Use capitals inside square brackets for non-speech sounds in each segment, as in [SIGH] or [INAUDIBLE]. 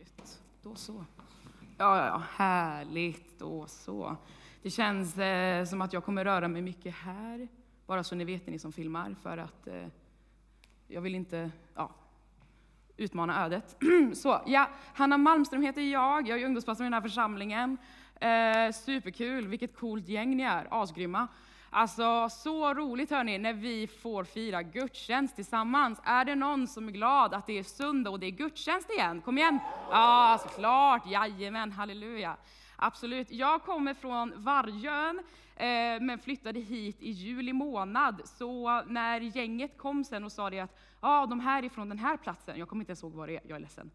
Gött. Då så. Ja, ja, ja, härligt. Då så. Det känns eh, som att jag kommer röra mig mycket här, bara så ni vet, ni som filmar, för att eh, jag vill inte ja, utmana ödet. [CLEARS THROAT] så, ja, Hanna Malmström heter jag, jag är ungdomspastor i den här församlingen. Eh, superkul, vilket coolt gäng ni är, asgrymma. Alltså, så roligt hörni, när vi får fira gudstjänst tillsammans. Är det någon som är glad att det är söndag och det är gudstjänst igen? Kom igen! Ja, såklart, jajamän, halleluja. Absolut. Jag kommer från Vargön, eh, men flyttade hit i juli månad. Så när gänget kom sen och sa det att ah, de här är från den här platsen, jag kommer inte ens ihåg vad det är, jag är ledsen.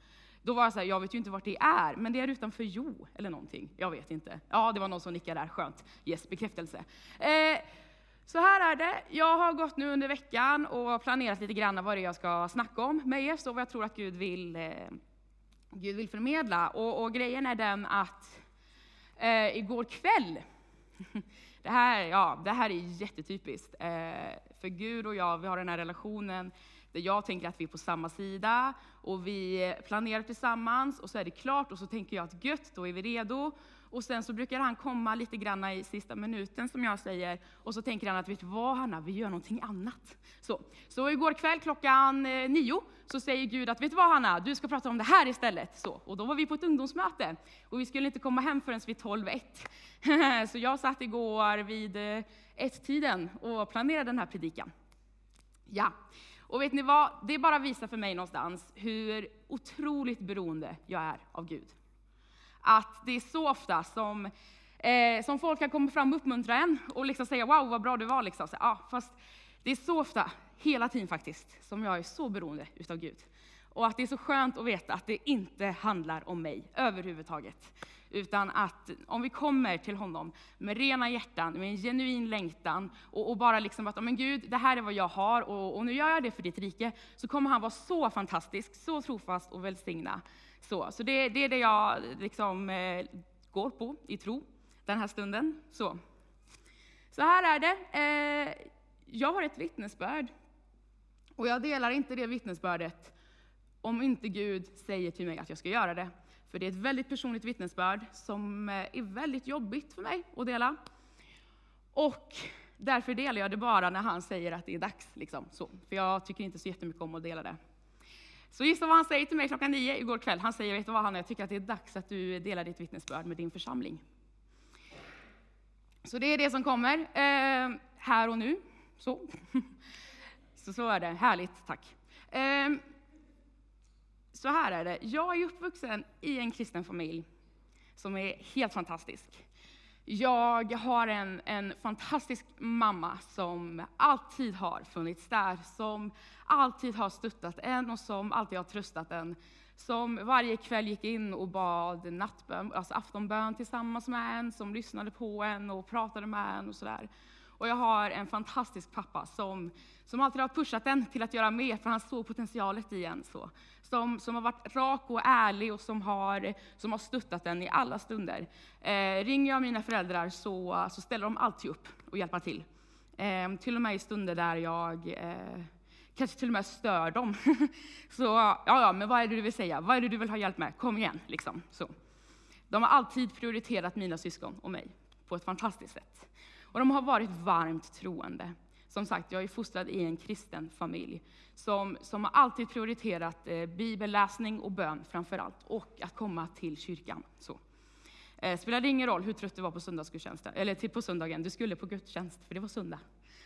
Då var jag så här, jag vet ju inte vart det är, men det är utanför Jo, eller någonting. Jag vet inte. Ja, det var någon som nickade där, skönt. Yes, bekräftelse. Eh, så här är det. Jag har gått nu under veckan och planerat lite grann vad det är jag ska snacka om med er, så vad jag tror att Gud vill, eh, Gud vill förmedla. Och, och grejen är den att eh, igår kväll, [LAUGHS] det här, ja, det här är jättetypiskt, eh, för Gud och jag, vi har den här relationen där jag tänker att vi är på samma sida och vi planerar tillsammans och så är det klart och så tänker jag att gött, då är vi redo. Och sen så brukar han komma lite grann i sista minuten som jag säger och så tänker han att vet du vad Hanna, vi gör någonting annat. Så, så igår kväll klockan eh, nio så säger Gud att vet du vad Hanna, du ska prata om det här istället. Så, och då var vi på ett ungdomsmöte och vi skulle inte komma hem förrän vid 12.1. [LAUGHS] så jag satt igår vid eh, ett-tiden och planerade den här predikan. Ja, och vet ni vad? Det bara visar för mig någonstans hur otroligt beroende jag är av Gud. Att det är så ofta som, eh, som folk kan komma fram och uppmuntra en och liksom säga wow vad bra du var. Liksom. Så, ja, fast det är så ofta, hela tiden faktiskt, som jag är så beroende utav Gud. Och att det är så skönt att veta att det inte handlar om mig överhuvudtaget. Utan att om vi kommer till honom med rena hjärtan, med en genuin längtan och, och bara liksom att, men Gud, det här är vad jag har och, och, nu gör jag det för ditt rike, så kommer han vara så fantastisk, så trofast och välsigna. Så, så det, det är det jag liksom, eh, går på i tro den här stunden. Så, så här är det. Eh, jag har ett vittnesbörd och jag delar inte det vittnesbördet om inte Gud säger till mig att jag ska göra det. För det är ett väldigt personligt vittnesbörd som eh, är väldigt jobbigt för mig att dela. Och därför delar jag det bara när han säger att det är dags. Liksom. Så, för jag tycker inte så jättemycket om att dela det. Så gissa vad han säger till mig klockan nio igår kväll. Han säger, vet du vad Hanna, jag tycker att det är dags att du delar ditt vittnesbörd med din församling. Så det är det som kommer eh, här och nu. Så. [LAUGHS] så så är det, härligt, tack. Eh, så här är det, jag är uppvuxen i en kristen familj som är helt fantastisk. Jag har en, en fantastisk mamma som alltid har funnits där, som alltid har stöttat en och som alltid har tröstat en. Som varje kväll gick in och bad nattbön, alltså aftonbön tillsammans med en, som lyssnade på en och pratade med en och sådär. Och jag har en fantastisk pappa som, som alltid har pushat en till att göra mer, för han såg potentialet i en. Så. Som, som har varit rak och ärlig och som har, som har stöttat en i alla stunder. Eh, ringer jag mina föräldrar så, så ställer de alltid upp och hjälper till. Eh, till och med i stunder där jag eh, kanske till och med stör dem. [LAUGHS] så ja, ja, men vad är det du vill säga? Vad är det du vill ha hjälp med? Kom igen, liksom. Så. De har alltid prioriterat mina syskon och mig på ett fantastiskt sätt. Och de har varit varmt troende. Som sagt, jag är fostrad i en kristen familj som, som har alltid prioriterat eh, bibelläsning och bön framför allt, och att komma till kyrkan. Så. Eh, spelade ingen roll hur trött du var på söndagsgudstjänsten, eller till på söndagen, du skulle på gudstjänst, för det var söndag.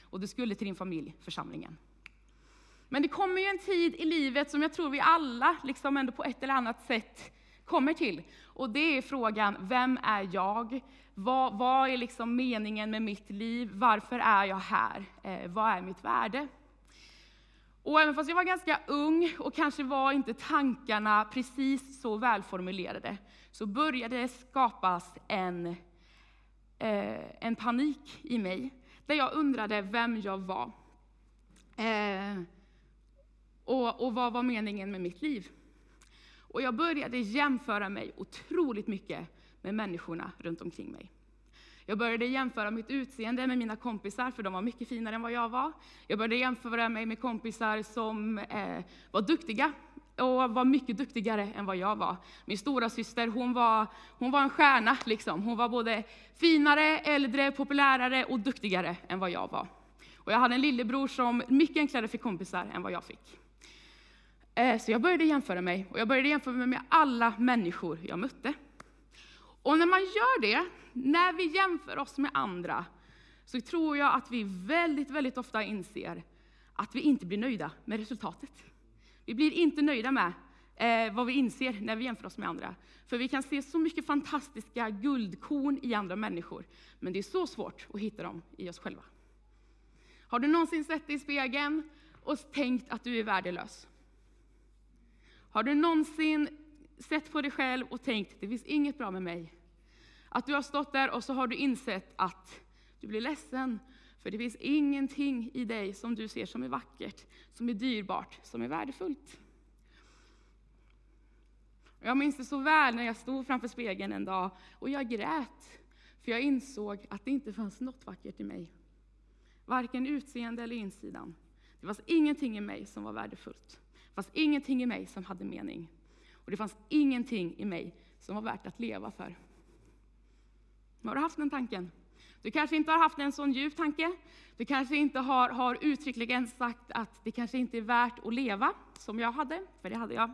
Och du skulle till din familj, församlingen. Men det kommer ju en tid i livet som jag tror vi alla, liksom ändå på ett eller annat sätt, kommer till. Och det är frågan, vem är jag? Vad, vad är liksom meningen med mitt liv? Varför är jag här? Eh, vad är mitt värde? Och även fast jag var ganska ung och kanske var inte tankarna precis så välformulerade, så började det skapas en, eh, en panik i mig, där jag undrade vem jag var. Eh, och, och vad var meningen med mitt liv? Och jag började jämföra mig otroligt mycket med människorna runt omkring mig. Jag började jämföra mitt utseende med mina kompisar, för de var mycket finare än vad jag var. Jag började jämföra mig med kompisar som eh, var duktiga och var mycket duktigare än vad jag var. Min stora syster hon var, hon var en stjärna. Liksom. Hon var både finare, äldre, populärare och duktigare än vad jag var. Och jag hade en lillebror som mycket enklare fick kompisar än vad jag fick. Eh, så jag började jämföra mig, och jag började jämföra mig med alla människor jag mötte. Och när man gör det, när vi jämför oss med andra, så tror jag att vi väldigt, väldigt ofta inser att vi inte blir nöjda med resultatet. Vi blir inte nöjda med eh, vad vi inser när vi jämför oss med andra. För vi kan se så mycket fantastiska guldkorn i andra människor, men det är så svårt att hitta dem i oss själva. Har du någonsin sett dig i spegeln och tänkt att du är värdelös? Har du någonsin sett på dig själv och tänkt, det finns inget bra med mig? Att du har stått där och så har du insett att du blir ledsen, för det finns ingenting i dig som du ser som är vackert, som är dyrbart, som är värdefullt. Jag minns det så väl när jag stod framför spegeln en dag och jag grät, för jag insåg att det inte fanns något vackert i mig. Varken utseende eller insidan. Det fanns ingenting i mig som var värdefullt. Det fanns ingenting i mig som hade mening. Och det fanns ingenting i mig som var värt att leva för. Har du haft den tanken? Du kanske inte har haft en sån djup tanke. Du kanske inte har, har uttryckligen sagt att det kanske inte är värt att leva, som jag hade, för det hade jag.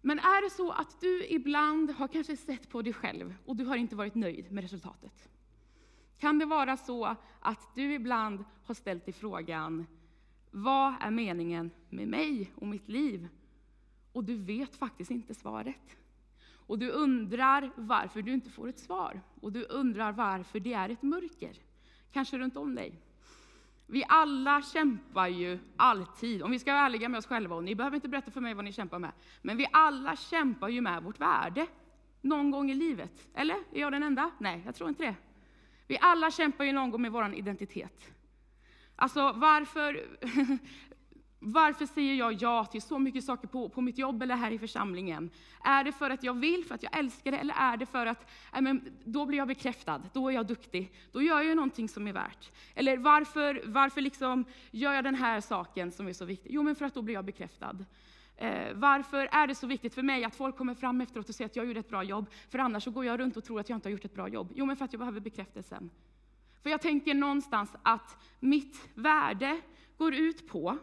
Men är det så att du ibland har kanske sett på dig själv och du har inte varit nöjd med resultatet? Kan det vara så att du ibland har ställt dig frågan, vad är meningen med mig och mitt liv? Och du vet faktiskt inte svaret. Och du undrar varför du inte får ett svar. Och du undrar varför det är ett mörker, kanske runt om dig. Vi alla kämpar ju alltid, om vi ska vara ärliga med oss själva, och ni behöver inte berätta för mig vad ni kämpar med, men vi alla kämpar ju med vårt värde någon gång i livet. Eller? Är jag den enda? Nej, jag tror inte det. Vi alla kämpar ju någon gång med vår identitet. Alltså varför, [LAUGHS] varför säger jag ja till så mycket saker på, på mitt jobb eller här i församlingen? Är det för att jag vill, för att jag älskar det, eller är det för att äh, men, då blir jag bekräftad, då är jag duktig, då gör jag någonting som är värt? Eller varför, varför liksom gör jag den här saken som är så viktig? Jo, men för att då blir jag bekräftad. Eh, varför är det så viktigt för mig att folk kommer fram efteråt och säger att jag gjorde ett bra jobb? För annars så går jag runt och tror att jag inte har gjort ett bra jobb. Jo, men för att jag behöver bekräftelsen. För jag tänker någonstans att mitt värde går ut på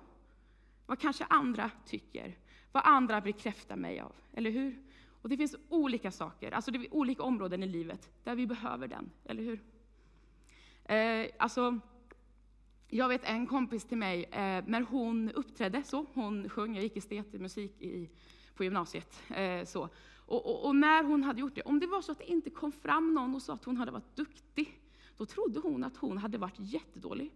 vad kanske andra tycker, vad andra bekräftar mig av, eller hur? Och det finns olika saker, alltså det är olika områden i livet där vi behöver den, eller hur? Eh, alltså, jag vet en kompis till mig, eh, när hon uppträdde så, hon sjöng, jag gick estetmusik i, på gymnasiet, eh, så. Och, och, och, när hon hade gjort det, om det var så att det inte kom fram någon och sa att hon hade varit duktig, då trodde hon att hon hade varit jättedålig.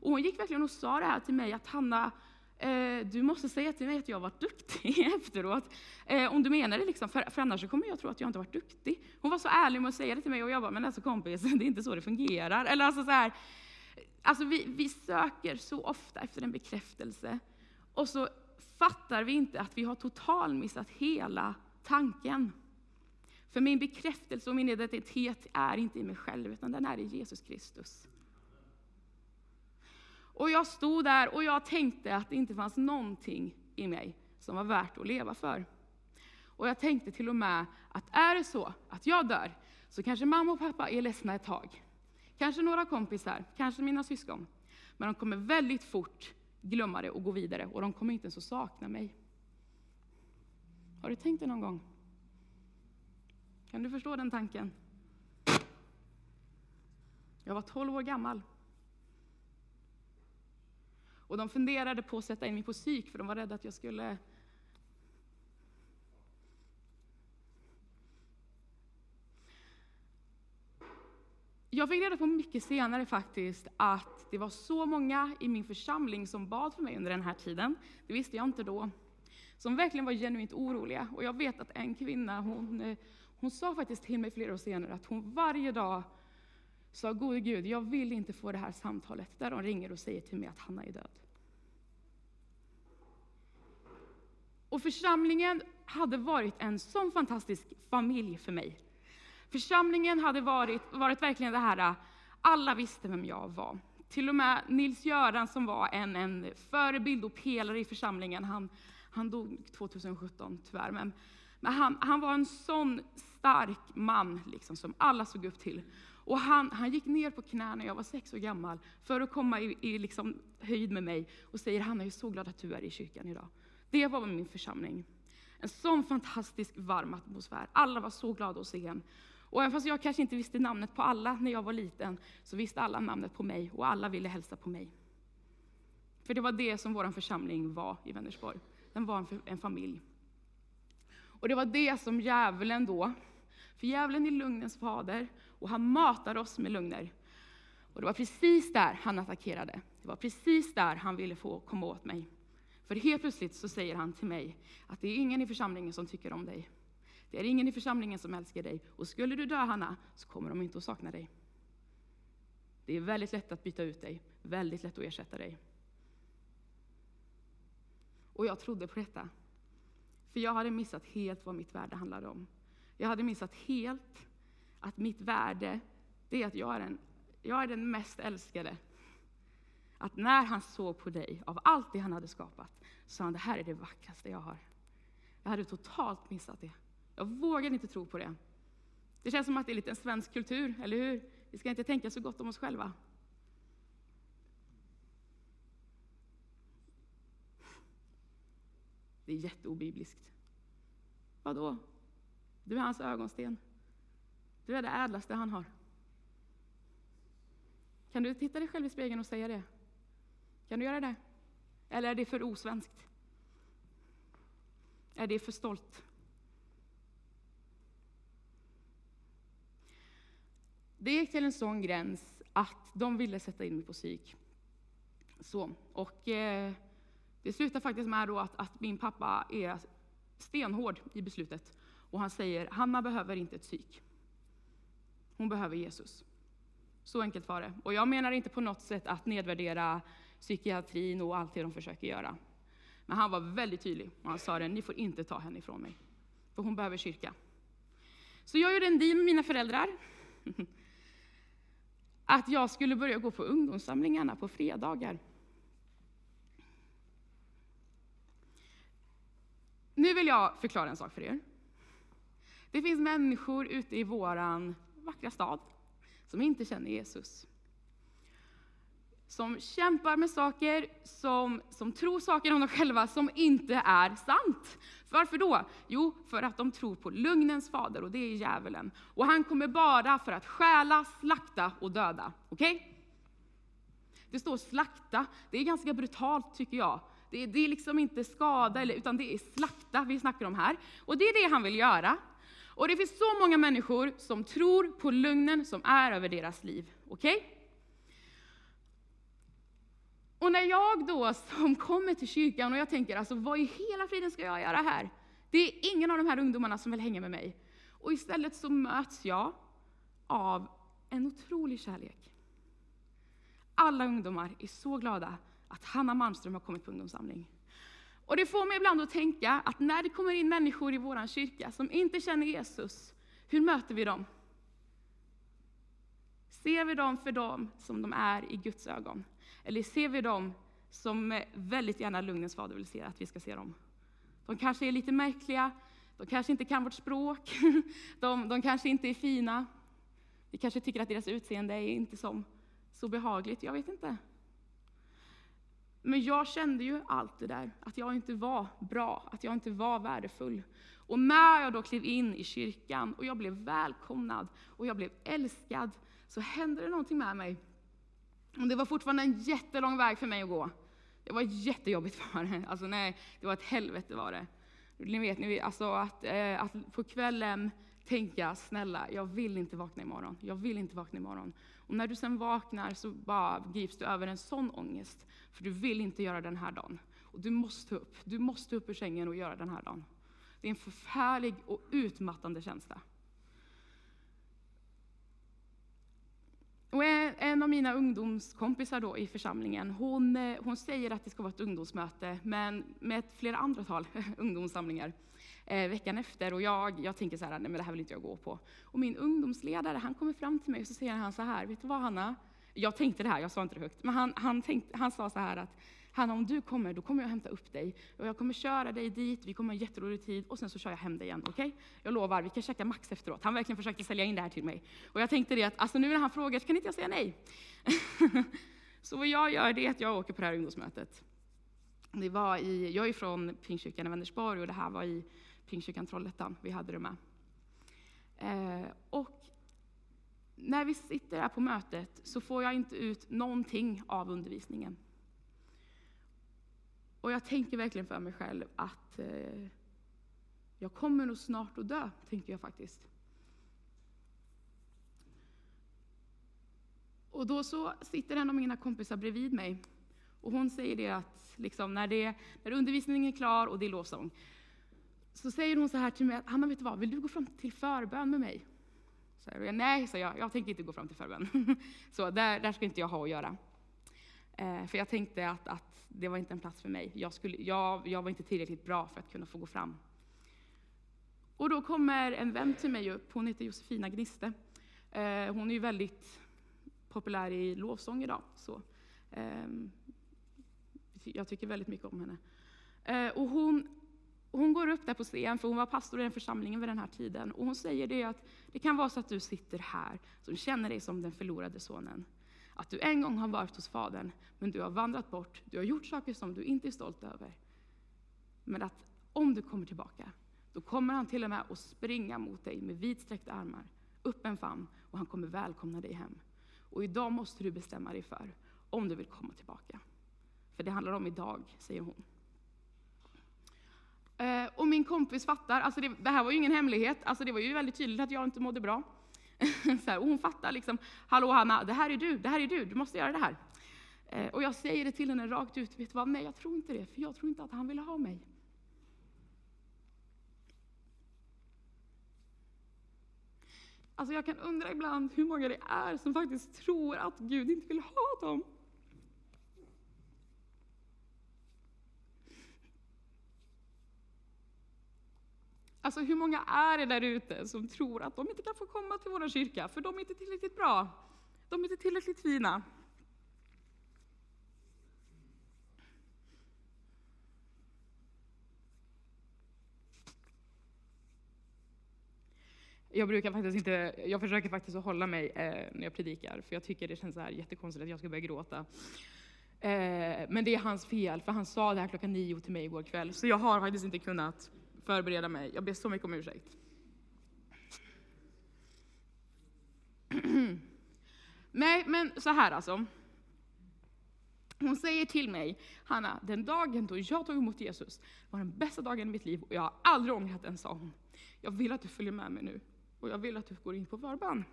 Och hon gick verkligen och sa det här till mig, att Hanna, eh, du måste säga till mig att jag har varit duktig [LAUGHS] efteråt. Eh, om du menar det, liksom, för, för annars kommer jag tro att jag inte varit duktig. Hon var så ärlig med att säga det till mig och jag bara, men alltså kompis, [LAUGHS] det är inte så det fungerar. Eller alltså så här, alltså vi, vi söker så ofta efter en bekräftelse och så fattar vi inte att vi har totalmissat hela tanken. För min bekräftelse och min identitet är inte i mig själv, utan den är i Jesus Kristus. Och jag stod där och jag tänkte att det inte fanns någonting i mig som var värt att leva för. Och jag tänkte till och med att är det så att jag dör, så kanske mamma och pappa är ledsna ett tag. Kanske några kompisar, kanske mina syskon. Men de kommer väldigt fort glömma det och gå vidare och de kommer inte ens att sakna mig. Har du tänkt det någon gång? Kan du förstå den tanken? Jag var 12 år gammal. Och de funderade på att sätta in mig på psyk, för de var rädda att jag skulle Jag fick reda på mycket senare faktiskt att det var så många i min församling som bad för mig under den här tiden. Det visste jag inte då. Som verkligen var genuint oroliga. Och jag vet att en kvinna, hon, eh, hon sa faktiskt till mig flera år senare att hon varje dag sa, gode Gud, jag vill inte få det här samtalet där de ringer och säger till mig att Hanna är död. Och församlingen hade varit en sån fantastisk familj för mig. Församlingen hade varit, varit verkligen det här, alla visste vem jag var. Till och med Nils-Göran som var en, en förebild och pelare i församlingen, han, Han dog 2017 tyvärr, men, men han, han var en sån stark man liksom, som alla såg upp till. Och han, han gick ner på knä när jag var sex år gammal för att komma i, i liksom höjd med mig och säger Hanna, jag är så glad att du är i kyrkan idag. Det var min församling. En sån fantastisk varm atmosfär. Alla var så glada att se en. Och även fast jag kanske inte visste namnet på alla när jag var liten, så visste alla namnet på mig och alla ville hälsa på mig. För det var det som vår församling var i Vänersborg. Den var en, en familj. Och det var det som djävulen då, för djävulen är lugnens fader, och han matar oss med lögner. Och det var precis där han attackerade. Det var precis där han ville få komma åt mig. För helt plötsligt så säger han till mig att det är ingen i församlingen som tycker om dig. Det är ingen i församlingen som älskar dig. Och skulle du dö, Hanna, så kommer de inte att sakna dig. Det är väldigt lätt att byta ut dig, väldigt lätt att ersätta dig. Och jag trodde på detta. För jag hade missat helt vad mitt värde handlade om. Jag hade missat helt att mitt värde, det är att jag är, en, jag är den mest älskade. Att när han såg på dig, av allt det han hade skapat, så sa han, det här är det vackraste jag har. Jag hade totalt missat det. Jag vågade inte tro på det. Det känns som att det är lite en svensk kultur, eller hur? Vi ska inte tänka så gott om oss själva. Det är jätteobibliskt. Vadå? Du är hans ögonsten. Du är det ädlaste han har. Kan du titta dig själv i spegeln och säga det? Kan du göra det? Eller är det för osvenskt? Är det för stolt? Det gick till en sån gräns att de ville sätta in mig på psyk. Så, och eh, det slutar faktiskt med då att, att, min pappa är stenhård i beslutet. Och han säger, Hanna behöver inte ett psyk. Hon behöver Jesus. Så enkelt var det. Och jag menar inte på något sätt att nedvärdera psykiatrin och allt det de försöker göra. Men han var väldigt tydlig och han sa det, ni får inte ta henne ifrån mig. För hon behöver kyrka. Så jag gjorde en deal med mina föräldrar. [LAUGHS] Att jag skulle börja gå på ungdomssamlingarna på fredagar. Nu vill jag förklara en sak för er. Det finns människor ute i våran vackra stad som inte känner Jesus. Som kämpar med saker, som, som tror saker om dem själva som inte är sant. Varför då? Jo, för att de tror på lugnens fader och det är djävulen. Och han kommer bara för att stjäla, slakta och döda. Okej? Okay? Det står slakta, det är ganska brutalt tycker jag. Det är, det är liksom inte skada, utan det är slakta vi snackar om här. Och det är det han vill göra. Och det finns så många människor som tror på lögnen som är över deras liv. Okej? Okay? Och när jag då som kommer till kyrkan och jag tänker, alltså vad i hela friden ska jag göra här? Det är ingen av de här ungdomarna som vill hänga med mig. Och istället så möts jag av en otrolig kärlek. Alla ungdomar är så glada att Hanna Malmström har kommit på ungdomssamling. Och det får mig ibland att tänka att när det kommer in människor i vår kyrka som inte känner Jesus, hur möter vi dem? Ser vi dem för dem som de är i Guds ögon? Eller ser vi dem som väldigt gärna lugnens fader vill se att vi ska se dem? De kanske är lite märkliga, de kanske inte kan vårt språk, [LAUGHS] de, de kanske inte är fina. Vi kanske tycker att deras utseende är inte som, så behagligt, jag vet inte. Men jag kände ju allt det där, att jag inte var bra, att jag inte var värdefull. Och när jag då klev in i kyrkan och jag blev välkomnad och jag blev älskad, så hände det någonting med mig. Och det var fortfarande en jättelång väg för mig att gå. Det var jättejobbigt var det. [LAUGHS] Alltså nej, det var ett helvete var det. Ni vet, ni vet alltså att, eh, att på kvällen tänka, snälla, jag vill inte vakna imorgon. Jag vill inte vakna imorgon. Och när du sen vaknar så bara grips du över en sån ångest, för du vill inte göra den här dagen. Och du måste upp, du måste upp ur sängen och göra den här dagen. Det är en förfärlig och utmattande känsla. Och en av mina ungdomskompisar då i församlingen, hon, eh, hon säger att det ska vara ett ungdomsmöte, men med flera andra tal [LAUGHS] ungdomssamlingar eh, veckan efter. Och jag, jag tänker så här, nej men det här vill inte jag gå på. Och min ungdomsledare, han kommer fram till mig och så säger han så här, vet du vad Hanna? Jag tänkte det här, jag sa inte det högt, men han, han, tänkte, han sa så här att Hanna om du kommer, då kommer jag hämta upp dig. Och jag kommer köra dig dit, vi kommer ha en jätterolig tid och sen så kör jag hem dig igen. Okej? Okay? Jag lovar, vi kan käka Max efteråt. Han verkligen försökte sälja in det här till mig. Och jag tänkte det att, alltså nu när han frågar så kan inte jag säga nej. [LAUGHS] så vad jag gör det är att jag åker på det här ungdomsmötet. Det var i, jag är från Pingstkyrkan i Vänersborg och det här var i Pingstkyrkan Trollhättan. Vi hade det med. Eh, och när vi sitter här på mötet så får jag inte ut någonting av undervisningen. Och jag tänker verkligen för mig själv att eh, jag kommer nog snart att dö, tänker jag faktiskt. Och då så sitter en av mina kompisar bredvid mig och hon säger det att liksom, när, det, när undervisningen är klar och det är lovsång, så säger hon så här till mig, Hanna vet du vad, vill du gå fram till förbön med mig? Så jag, Nej, sa jag, jag tänker inte gå fram till förbön. [LAUGHS] så där, där ska inte jag ha att göra. Eh, för jag tänkte att, att det var inte en plats för mig. Jag, skulle, jag, jag var inte tillräckligt bra för att kunna få gå fram. Och då kommer en vän till mig upp, hon heter Josefina Gniste. Eh, hon är ju väldigt populär i lovsång idag. Så, eh, jag tycker väldigt mycket om henne. Eh, och hon, hon går upp där på scen, för hon var pastor i den församlingen vid den här tiden. Och hon säger det att det kan vara så att du sitter här, som känner dig som den förlorade sonen. Att du en gång har varit hos Fadern, men du har vandrat bort, du har gjort saker som du inte är stolt över. Men att om du kommer tillbaka, då kommer han till och med att springa mot dig med vidsträckta armar, öppen famn, och han kommer välkomna dig hem. Och idag måste du bestämma dig för om du vill komma tillbaka. För det handlar om idag, säger hon. Eh, och min kompis fattar, alltså det, det, här var ju ingen hemlighet, alltså det var ju väldigt tydligt att jag inte mådde bra. [LAUGHS] så här, och hon fattar liksom, hallå Hanna, det här är du, det här är du, du måste göra det här. Eh, och jag säger det till henne rakt ut, vet du vad, nej jag tror inte det, för jag tror inte att han ville ha mig. Alltså jag kan undra ibland hur många det är som faktiskt tror att Gud inte vill ha dem. Alltså hur många är det där ute som tror att de inte kan få komma till vår kyrka, för de är inte tillräckligt bra. De är inte tillräckligt fina. Jag brukar faktiskt inte, jag försöker faktiskt att hålla mig eh, när jag predikar, för jag tycker det känns så här jättekonstigt att jag ska börja gråta. Eh, men det är hans fel, för han sa det här klockan nio till mig igår kväll, så jag har faktiskt inte kunnat förbereda mig. Jag ber så mycket om ursäkt. [CLEARS THROAT] Nej, men så här alltså. Hon säger till mig, Hanna, den dagen då jag tog emot Jesus var den bästa dagen i mitt liv och jag har aldrig ångrat den, sa hon. Jag vill att du följer med mig nu och jag vill att du går in på förbön.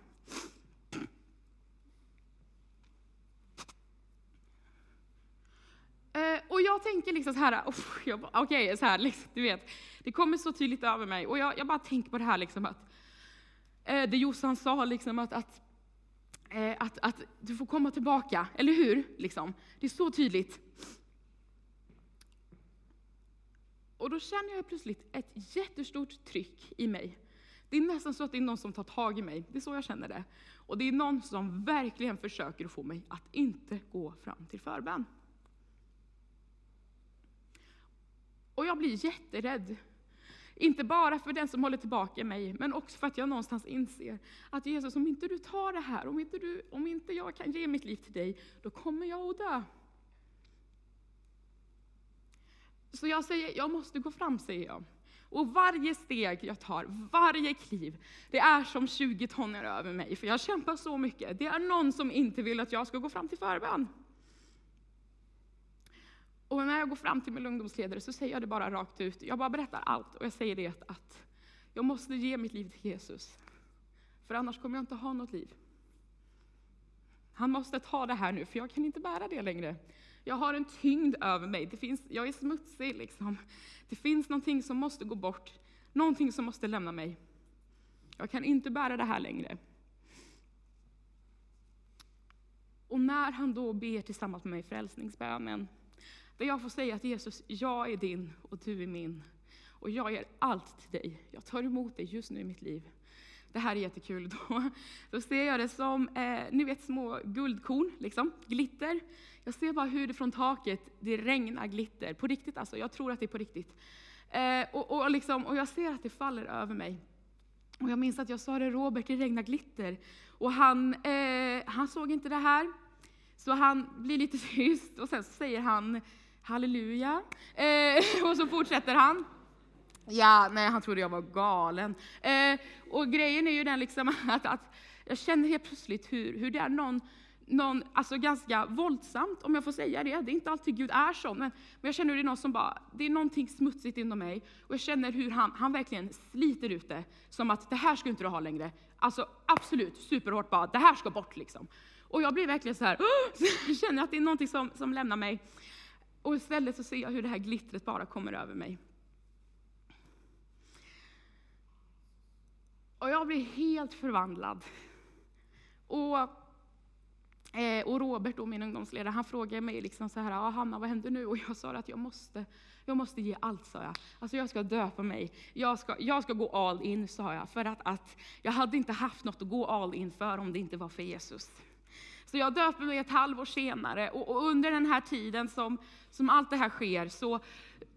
Eh, och jag tänker liksom så här, okej, okay, så här, liksom, du vet, det kommer så tydligt över mig. Och jag, jag bara tänker på det här liksom att, eh, det Jossan sa, liksom att, att, eh, att, att, du får komma tillbaka, eller hur? Liksom. Det är så tydligt. Och då känner jag plötsligt ett jättestort tryck i mig. Det är nästan så att det är någon som tar tag i mig. Det är så jag känner det. Och det är någon som verkligen försöker få mig att inte gå fram till förbön. Och jag blir jätterädd. Inte bara för den som håller tillbaka mig, men också för att jag någonstans inser att Jesus, om inte du tar det här, om inte, du, om inte jag kan ge mitt liv till dig, då kommer jag att dö. Så jag säger, jag måste gå fram, säger jag. Och varje steg jag tar, varje kliv, det är som 20 ton över mig, för jag kämpar så mycket. Det är någon som inte vill att jag ska gå fram till förbön. Och när jag går fram till min ungdomsledare så säger jag det bara rakt ut. Jag bara berättar allt och jag säger det att jag måste ge mitt liv till Jesus. För annars kommer jag inte ha något liv. Han måste ta det här nu, för jag kan inte bära det längre. Jag har en tyngd över mig. Det finns, jag är smutsig. Liksom. Det finns någonting som måste gå bort. Någonting som måste lämna mig. Jag kan inte bära det här längre. Och när han då ber tillsammans med mig frälsningsbönen, där jag får säga att Jesus, jag är din och du är min. Och jag ger allt till dig. Jag tar emot dig just nu i mitt liv. det här är jättekul, [LAUGHS] då, då ser jag det som eh, ni vet, små guldkorn, liksom, glitter. Jag ser bara hur det från taket det regnar glitter, på riktigt alltså, jag tror att det är på riktigt. Eh, och, och, liksom, och jag ser att det faller över mig. Och jag minns att jag sa det, Robert, det regnar glitter. Och han, eh, han såg inte det här, så han blir lite [LAUGHS] tyst och sen säger han halleluja. Eh, [LAUGHS] och så fortsätter han. Ja, nej, han trodde jag var galen. Eh, och grejen är ju den liksom [LAUGHS] att, att jag känner helt plötsligt hur, hur det är någon, någon, alltså ganska våldsamt, om jag får säga det. Det är inte alltid Gud är så, men, men jag känner hur det är någon som bara, det är någonting smutsigt inom mig. Och jag känner hur han, han verkligen sliter ut det, som att det här ska inte du ha längre. Alltså absolut, superhårt bara, det här ska bort liksom. Och jag blir verkligen så här, [GASPS] så känner att det är någonting som, som lämnar mig. Och istället så ser jag hur det här glittret bara kommer över mig. Och jag blir helt förvandlad. Och, eh, och Robert, då, min ungdomsledare, han frågade mig liksom så här, ah, Hanna vad händer nu? Och jag sa att jag måste, jag måste ge allt, sa jag. Alltså jag ska döpa mig. Jag ska, jag ska gå all in, sa jag. För att, att jag hade inte haft något att gå all in för om det inte var för Jesus. Så jag döper mig ett halvår senare och, och, under den här tiden som, som allt det här sker så,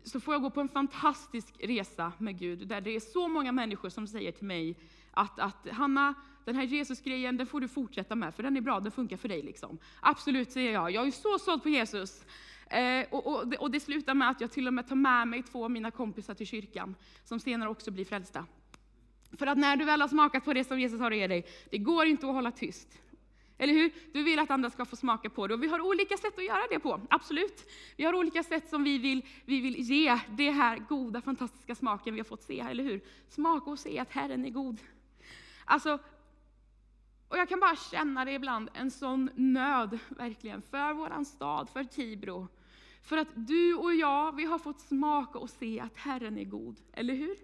så får jag gå på en fantastisk resa med Gud, där det är så många människor som säger till mig att, att Hanna, den här Jesus-grejen, den får du fortsätta med, för den är bra, den funkar för dig. Liksom. Absolut, säger jag. Jag är så såld på Jesus. Eh, och, och, det, och det slutar med att jag till och med tar med mig två av mina kompisar till kyrkan, som senare också blir frälsta. För att när du väl har smakat på det som Jesus har att ge dig, det går inte att hålla tyst. Eller hur? Du vill att andra ska få smaka på det. Och vi har olika sätt att göra det på, absolut. Vi har olika sätt som vi vill, vi vill ge det här goda, fantastiska smaken vi har fått se, eller hur? Smaka och se att Herren är god. Alltså, och jag kan bara känna det ibland, en sån nöd verkligen, för våran stad, för Tibro. För att du och jag, vi har fått smaka och se att Herren är god, eller hur?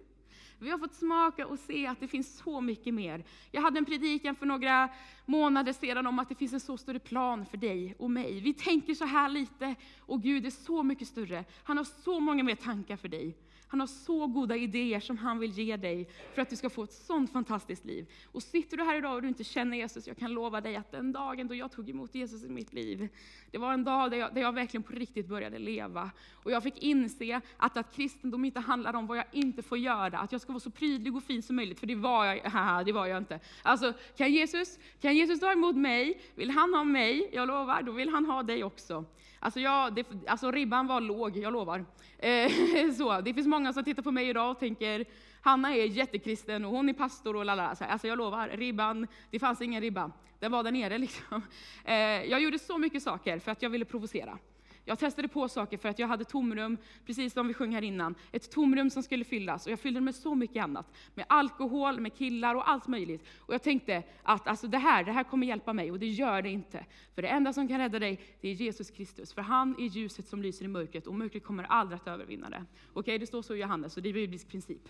Vi har fått smaka och se att det finns så mycket mer. Jag hade en predikan för några månader sedan om att det finns en så större plan för dig och mig. Vi tänker så här lite och Gud är så mycket större. Han har så många mer tankar för dig. Han har så goda idéer som han vill ge dig för att du ska få ett sånt fantastiskt liv. Och sitter du här idag och du inte känner Jesus, jag kan lova dig att den dagen då jag tog emot Jesus i mitt liv, det var en dag där jag, där jag verkligen på riktigt började leva. Och jag fick inse att, att kristendom inte handlar om vad jag inte får göra, att jag ska vara så prydlig och fin som möjligt, för det var jag, haha, [LAUGHS] det var jag inte. Alltså, kan Jesus, kan Jesus tar emot mig, vill han ha mig, jag lovar, då vill han ha dig också. Alltså, jag, det, alltså ribban var låg, jag lovar. Eh, [LAUGHS] så, det finns många som tittar på mig idag och tänker, Hanna är jättekristen och hon är pastor och lalala. Alltså jag lovar, ribban, det fanns ingen ribba. Den var där nere [LAUGHS] liksom. Eh, jag gjorde så mycket saker för att jag ville provocera. Jag testade på saker för att jag hade tomrum, precis som vi sjöng här innan. Ett tomrum som skulle fyllas och jag fyllde det med så mycket annat. Med alkohol, med killar och allt möjligt. Och jag tänkte att alltså, det, här, det här kommer hjälpa mig och det gör det inte. För det enda som kan rädda dig, det är Jesus Kristus. För han är ljuset som lyser i mörkret och mörkret kommer aldrig att övervinna det. Okej, okay, det står så i Johannes, och det är biblisk princip.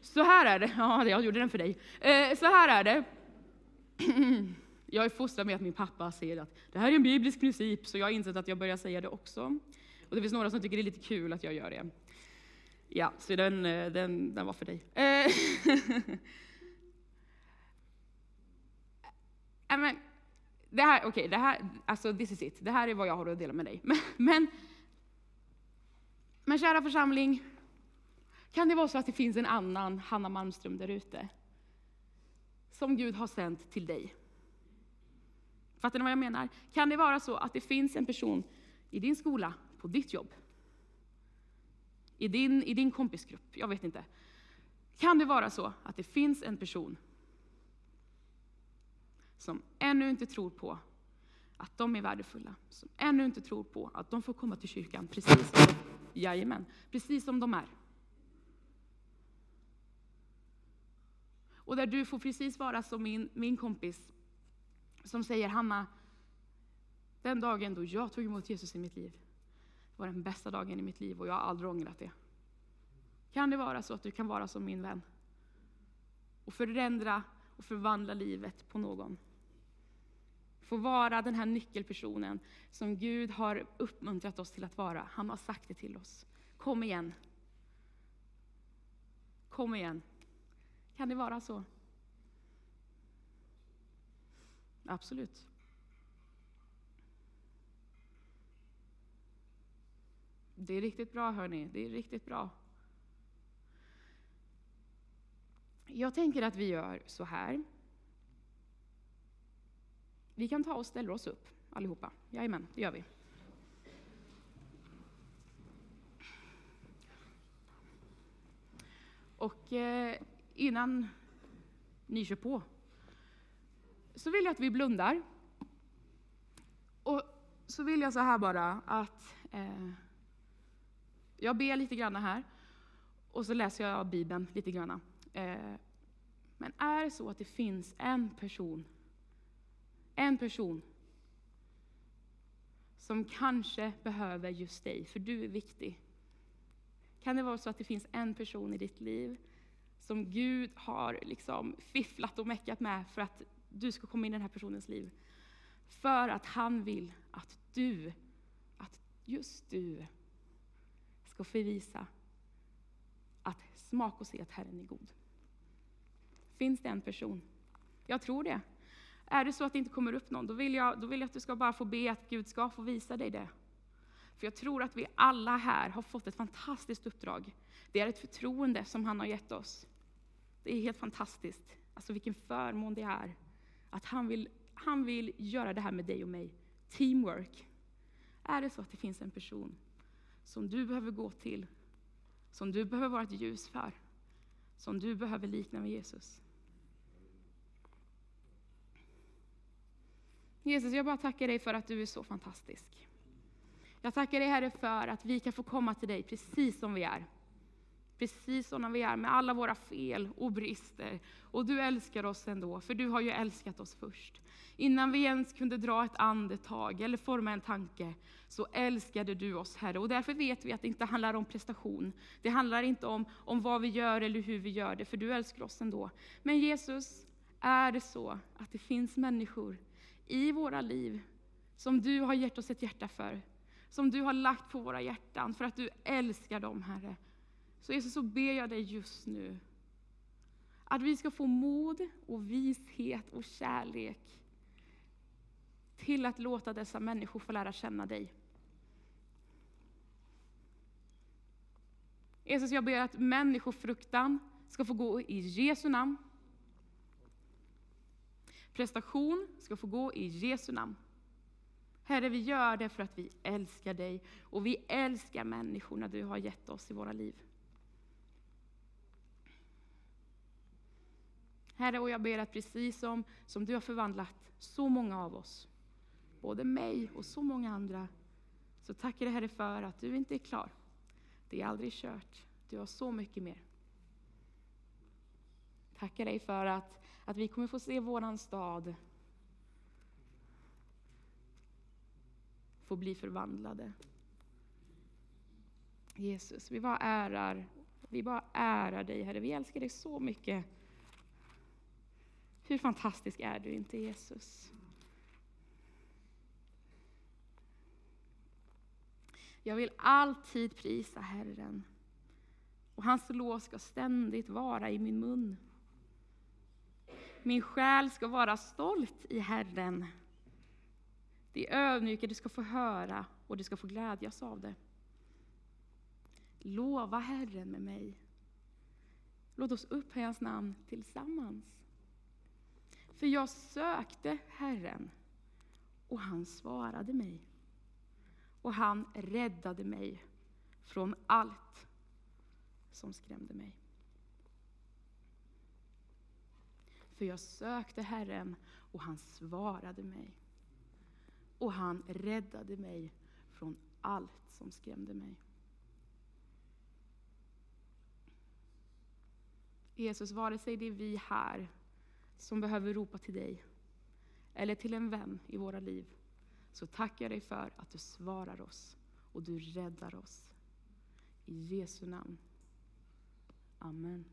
Så här är det, [LAUGHS] ja jag gjorde den för dig. Eh, så här är det. [CLEARS THROAT] Jag är fostrad med att min pappa säger att det här är en biblisk princip, så jag har insett att jag börjar säga det också. Och det finns några som tycker det är lite kul att jag gör det. Ja, så den, eh, den, den var för dig. Eh, [LAUGHS] men, det här, okej, okay, det här, alltså this is it. Det här är vad jag har att dela med dig. [LAUGHS] Men, men, men kära församling, kan det vara så att det finns en annan Hanna Malmström där ute? Som Gud har sänt till dig. Fattar ni vad jag menar? Kan det vara så att det finns en person i din skola, på ditt jobb, i din, i din kompisgrupp, jag vet inte. Kan det vara så att det finns en person som ännu inte tror på att de är värdefulla, som ännu inte tror på att de får komma till kyrkan precis som, jajamän, precis som de är. Och där du får precis vara som min, min kompis som säger Hanna, den dagen då jag tog emot Jesus i mitt liv var den bästa dagen i mitt liv och jag har aldrig ångrat det. Kan det vara så att du kan vara som min vän och förändra och förvandla livet på någon? Få vara den här nyckelpersonen som Gud har uppmuntrat oss till att vara. Han har sagt det till oss. Kom igen. Kom igen. Kan det vara så? Absolut. Det är riktigt bra hörni, det är riktigt bra. Jag tänker att vi gör så här. Vi kan ta och ställa oss upp allihopa. Jajamän, det gör vi. Och eh, innan ni kör på så vill jag att vi blundar. Och så vill jag så här bara att eh, jag ber lite grann här och så läser jag Bibeln lite grann. Eh, men är det så att det finns en person, en person som kanske behöver just dig, för du är viktig. Kan det vara så att det finns en person i ditt liv som Gud har liksom fifflat och meckat med för att du ska komma in i den här personens liv? För att han vill att du, att just du, ska få visa att smak och se att Herren är god. Finns det en person? Jag tror det. Är det så att det inte kommer upp någon, då vill jag, då vill jag att du ska bara få be att Gud ska få visa dig det. För jag tror att vi alla här har fått ett fantastiskt uppdrag. Det är ett förtroende som han har gett oss. Det är helt fantastiskt. Alltså vilken förmån det är. Att han vill, han vill göra det här med dig och mig. Teamwork. Är det så att det finns en person som du behöver gå till, som du behöver vara ett ljus för, som du behöver likna med Jesus. Jesus, jag bara tackar dig för att du är så fantastisk. Jag tackar dig Herre för att vi kan få komma till dig precis som vi är. Precis sådana vi är, med alla våra fel och brister. Och du älskar oss ändå, för du har ju älskat oss först. Innan vi ens kunde dra ett andetag eller forma en tanke, så älskade du oss Herre. Och därför vet vi att det inte handlar om prestation. Det handlar inte om, om vad vi gör eller hur vi gör det, för du älskar oss ändå. Men Jesus, är det så att det finns människor i våra liv som du har gett oss ett hjärta för, som du har lagt på våra hjärtan för att du älskar dem, Herre. Så Jesus, så ber jag dig just nu att vi ska få mod och vishet och kärlek till att låta dessa människor få lära känna dig. Jesus, jag ber att människofruktan ska få gå i Jesu namn. Prestation ska få gå i Jesu namn. Herre, vi gör det för att vi älskar dig och vi älskar människorna du har gett oss i våra liv. Herre, och jag ber att precis som, som du har förvandlat så många av oss, både mig och så många andra, så tackar jag Herre för att du inte är klar. Det är aldrig kört. Du har så mycket mer. Tackar dig för att, att vi kommer få se våran stad få bli förvandlade. Jesus, vi bara ärar, vi bara ärar dig Herre. Vi älskar dig så mycket. Hur fantastisk är du inte Jesus? Jag vill alltid prisa Herren och hans lov ska ständigt vara i min mun. Min själ ska vara stolt i Herren. Det ödmjuka du ska få höra och du ska få glädjas av det. Lova Herren med mig. Låt oss upphöja hans namn tillsammans. För jag sökte Herren och han svarade mig. Och han räddade mig från allt som skrämde mig. För jag sökte Herren och han svarade mig. Och han räddade mig från allt som skrämde mig. Jesus, vare sig det är vi här som behöver ropa till dig, eller till en vän i våra liv, så tackar jag dig för att du svarar oss och du räddar oss. I Jesu namn. Amen.